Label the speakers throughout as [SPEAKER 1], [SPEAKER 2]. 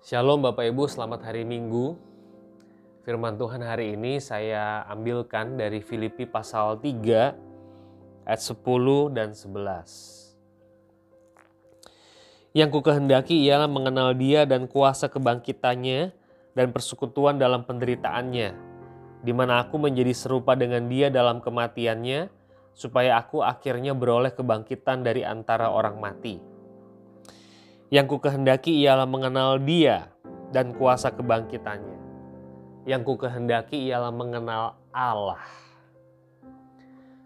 [SPEAKER 1] Shalom Bapak Ibu, selamat hari Minggu. Firman Tuhan hari ini saya ambilkan dari Filipi pasal 3 ayat 10 dan 11. Yang ku kehendaki ialah mengenal dia dan kuasa kebangkitannya dan persekutuan dalam penderitaannya, di mana aku menjadi serupa dengan dia dalam kematiannya, supaya aku akhirnya beroleh kebangkitan dari antara orang mati. Yang ku kehendaki ialah mengenal dia dan kuasa kebangkitannya. Yang ku kehendaki ialah mengenal Allah.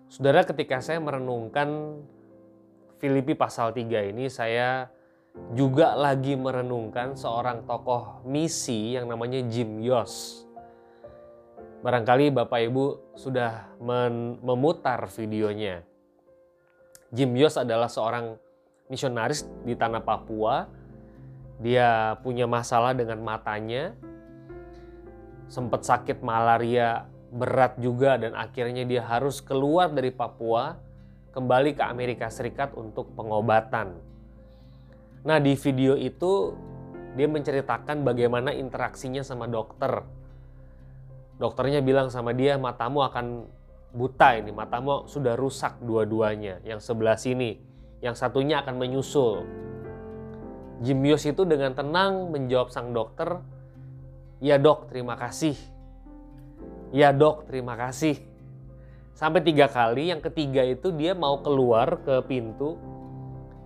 [SPEAKER 1] Saudara ketika saya merenungkan Filipi pasal 3 ini saya juga lagi merenungkan seorang tokoh misi yang namanya Jim Yos. Barangkali Bapak Ibu sudah memutar videonya. Jim Yos adalah seorang misionaris di tanah Papua. Dia punya masalah dengan matanya, sempat sakit malaria berat juga dan akhirnya dia harus keluar dari Papua kembali ke Amerika Serikat untuk pengobatan. Nah di video itu dia menceritakan bagaimana interaksinya sama dokter. Dokternya bilang sama dia matamu akan buta ini, matamu sudah rusak dua-duanya, yang sebelah sini yang satunya akan menyusul. Jim Yos itu dengan tenang menjawab sang dokter, "Ya dok, terima kasih. Ya dok, terima kasih." Sampai tiga kali, yang ketiga itu dia mau keluar ke pintu,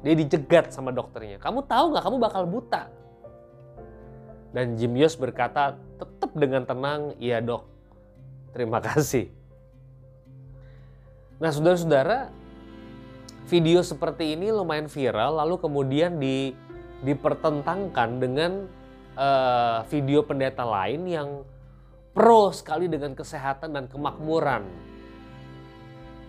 [SPEAKER 1] dia dicegat sama dokternya. Kamu tahu nggak kamu bakal buta? Dan Jim Yos berkata tetap dengan tenang, "Iya dok, terima kasih." Nah saudara-saudara, video seperti ini lumayan viral lalu kemudian di dipertentangkan dengan uh, video pendeta lain yang pro sekali dengan kesehatan dan kemakmuran.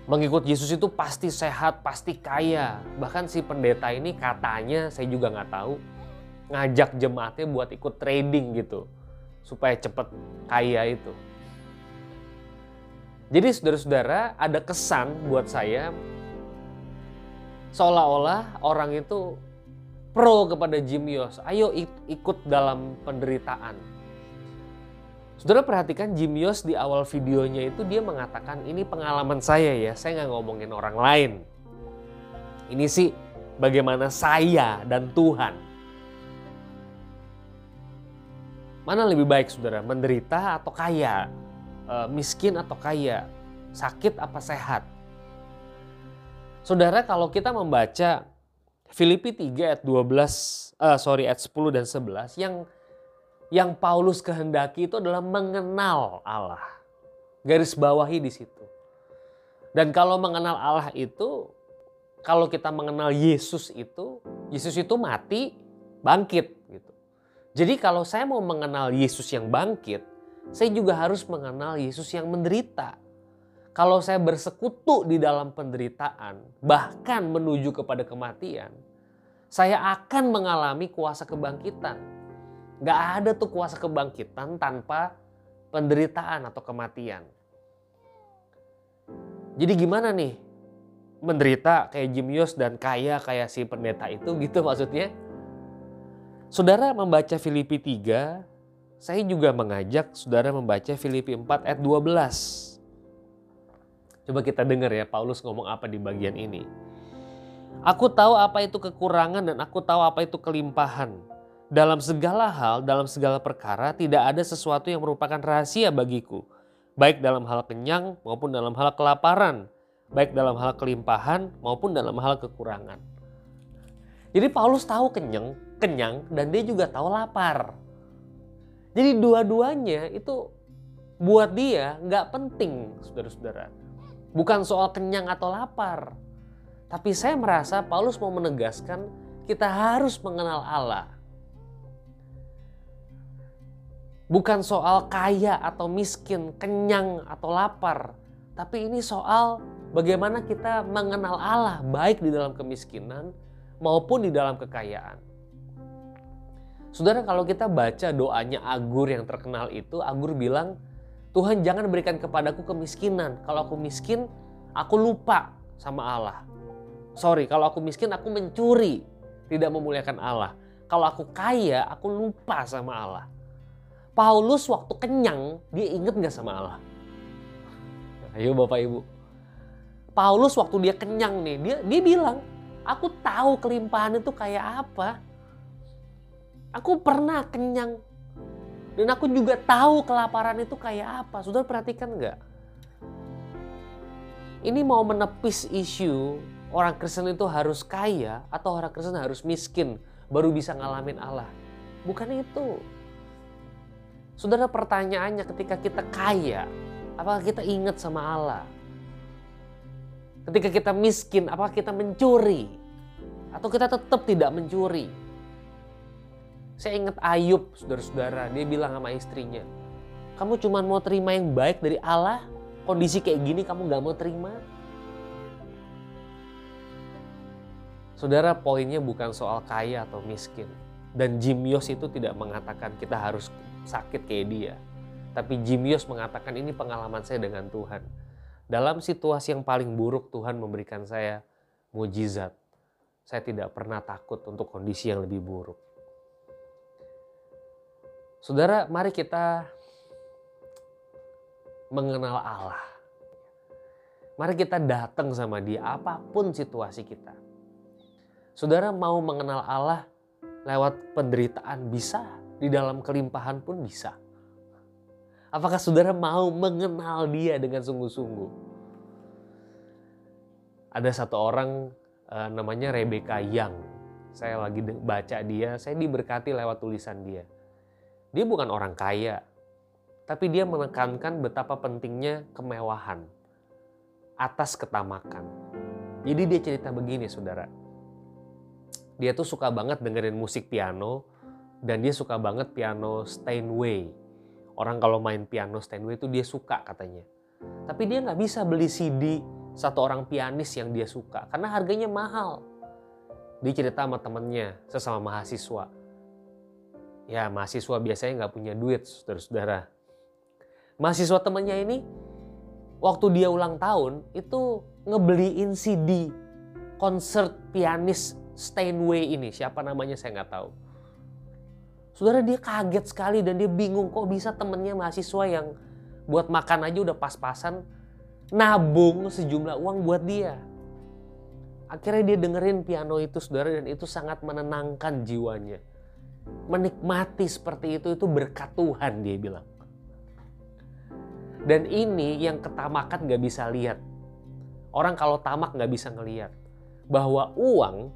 [SPEAKER 1] Mengikut Yesus itu pasti sehat, pasti kaya. Bahkan si pendeta ini katanya, saya juga nggak tahu, ngajak jemaatnya buat ikut trading gitu. Supaya cepet kaya itu. Jadi saudara-saudara ada kesan buat saya seolah-olah orang itu pro kepada Jim Yos. Ayo ikut dalam penderitaan. Saudara perhatikan Jim Yos di awal videonya itu dia mengatakan ini pengalaman saya ya, saya nggak ngomongin orang lain. Ini sih bagaimana saya dan Tuhan. Mana lebih baik saudara, menderita atau kaya? E, miskin atau kaya? Sakit apa sehat? Saudara kalau kita membaca Filipi 3 ayat 12, uh, sorry ayat 10 dan 11 yang yang Paulus kehendaki itu adalah mengenal Allah. Garis bawahi di situ. Dan kalau mengenal Allah itu, kalau kita mengenal Yesus itu, Yesus itu mati, bangkit gitu. Jadi kalau saya mau mengenal Yesus yang bangkit, saya juga harus mengenal Yesus yang menderita kalau saya bersekutu di dalam penderitaan, bahkan menuju kepada kematian, saya akan mengalami kuasa kebangkitan. Gak ada tuh kuasa kebangkitan tanpa penderitaan atau kematian. Jadi gimana nih? Menderita kayak Jim Yos dan kaya kayak si pendeta itu gitu maksudnya. Saudara membaca Filipi 3, saya juga mengajak saudara membaca Filipi 4 ayat 12. Coba kita dengar ya Paulus ngomong apa di bagian ini. Aku tahu apa itu kekurangan dan aku tahu apa itu kelimpahan. Dalam segala hal, dalam segala perkara tidak ada sesuatu yang merupakan rahasia bagiku. Baik dalam hal kenyang maupun dalam hal kelaparan. Baik dalam hal kelimpahan maupun dalam hal kekurangan. Jadi Paulus tahu kenyang, kenyang dan dia juga tahu lapar. Jadi dua-duanya itu buat dia nggak penting saudara-saudara Bukan soal kenyang atau lapar. Tapi saya merasa Paulus mau menegaskan kita harus mengenal Allah. Bukan soal kaya atau miskin, kenyang atau lapar. Tapi ini soal bagaimana kita mengenal Allah baik di dalam kemiskinan maupun di dalam kekayaan. Saudara kalau kita baca doanya Agur yang terkenal itu, Agur bilang, Tuhan jangan berikan kepadaku kemiskinan. Kalau aku miskin, aku lupa sama Allah. Sorry, kalau aku miskin, aku mencuri. Tidak memuliakan Allah. kalau aku kaya, aku lupa sama Allah. Paulus waktu kenyang, dia inget gak sama Allah? Ayo Bapak Ibu. Paulus waktu dia kenyang nih, dia dia bilang, aku tahu kelimpahan itu kayak apa. Aku pernah kenyang. Dan aku juga tahu kelaparan itu kayak apa. Sudah perhatikan nggak? Ini mau menepis isu orang Kristen itu harus kaya atau orang Kristen harus miskin baru bisa ngalamin Allah. Bukan itu. Saudara pertanyaannya ketika kita kaya, apakah kita ingat sama Allah? Ketika kita miskin, apakah kita mencuri? Atau kita tetap tidak mencuri? Saya ingat Ayub, saudara-saudara, dia bilang sama istrinya, kamu cuma mau terima yang baik dari Allah, kondisi kayak gini kamu gak mau terima? Saudara, poinnya bukan soal kaya atau miskin. Dan Jim Yos itu tidak mengatakan kita harus sakit kayak dia. Tapi Jim Yos mengatakan ini pengalaman saya dengan Tuhan. Dalam situasi yang paling buruk Tuhan memberikan saya mujizat. Saya tidak pernah takut untuk kondisi yang lebih buruk. Saudara, mari kita mengenal Allah. Mari kita datang sama dia apa pun situasi kita Saudara mau mengenal Allah lewat penderitaan bisa, di dalam kelimpahan pun bisa. Apakah saudara mau mengenal dia dengan sungguh-sungguh? Ada satu orang uh, namanya Rebecca Young. Saya lagi baca dia, saya diberkati lewat tulisan dia. Dia bukan orang kaya, tapi dia menekankan betapa pentingnya kemewahan atas ketamakan. Jadi dia cerita begini saudara dia tuh suka banget dengerin musik piano dan dia suka banget piano Steinway. Orang kalau main piano Steinway itu dia suka katanya. Tapi dia nggak bisa beli CD satu orang pianis yang dia suka karena harganya mahal. Dia cerita sama temennya, sesama mahasiswa. Ya mahasiswa biasanya nggak punya duit, saudara-saudara. Mahasiswa temennya ini, waktu dia ulang tahun, itu ngebeliin CD konser pianis Steinway ini, siapa namanya saya nggak tahu. Saudara dia kaget sekali dan dia bingung kok bisa temennya mahasiswa yang buat makan aja udah pas-pasan nabung sejumlah uang buat dia. Akhirnya dia dengerin piano itu saudara dan itu sangat menenangkan jiwanya. Menikmati seperti itu itu berkat Tuhan dia bilang. Dan ini yang ketamakan gak bisa lihat. Orang kalau tamak gak bisa ngeliat. Bahwa uang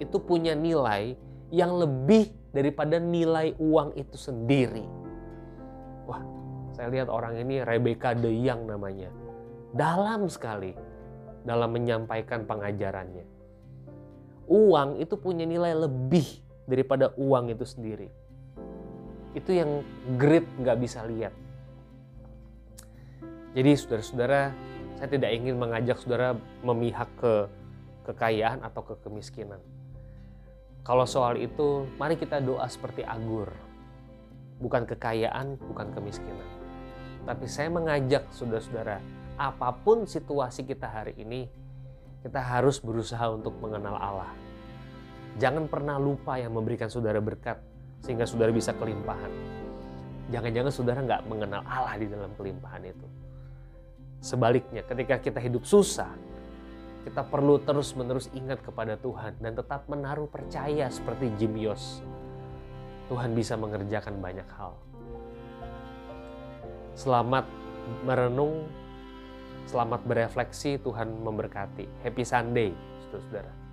[SPEAKER 1] itu punya nilai yang lebih daripada nilai uang itu sendiri. Wah, saya lihat orang ini Rebecca De Young namanya. Dalam sekali dalam menyampaikan pengajarannya. Uang itu punya nilai lebih daripada uang itu sendiri. Itu yang great nggak bisa lihat. Jadi saudara-saudara, saya tidak ingin mengajak saudara memihak ke kekayaan atau ke kemiskinan. Kalau soal itu, mari kita doa seperti Agur. Bukan kekayaan, bukan kemiskinan. Tapi saya mengajak saudara-saudara, apa pun situasi kita hari ini, kita harus berusaha untuk mengenal Allah. Jangan pernah lupa yang memberikan saudara berkat, sehingga saudara bisa kelimpahan. Jangan-jangan saudara nggak mengenal Allah di dalam kelimpahan itu. Sebaliknya, ketika kita hidup susah, kita perlu terus-menerus ingat kepada Tuhan dan tetap menaruh percaya seperti Jim Yos. Tuhan bisa mengerjakan banyak hal. Selamat merenung, selamat berefleksi, Tuhan memberkati. Happy Sunday, saudara-saudara.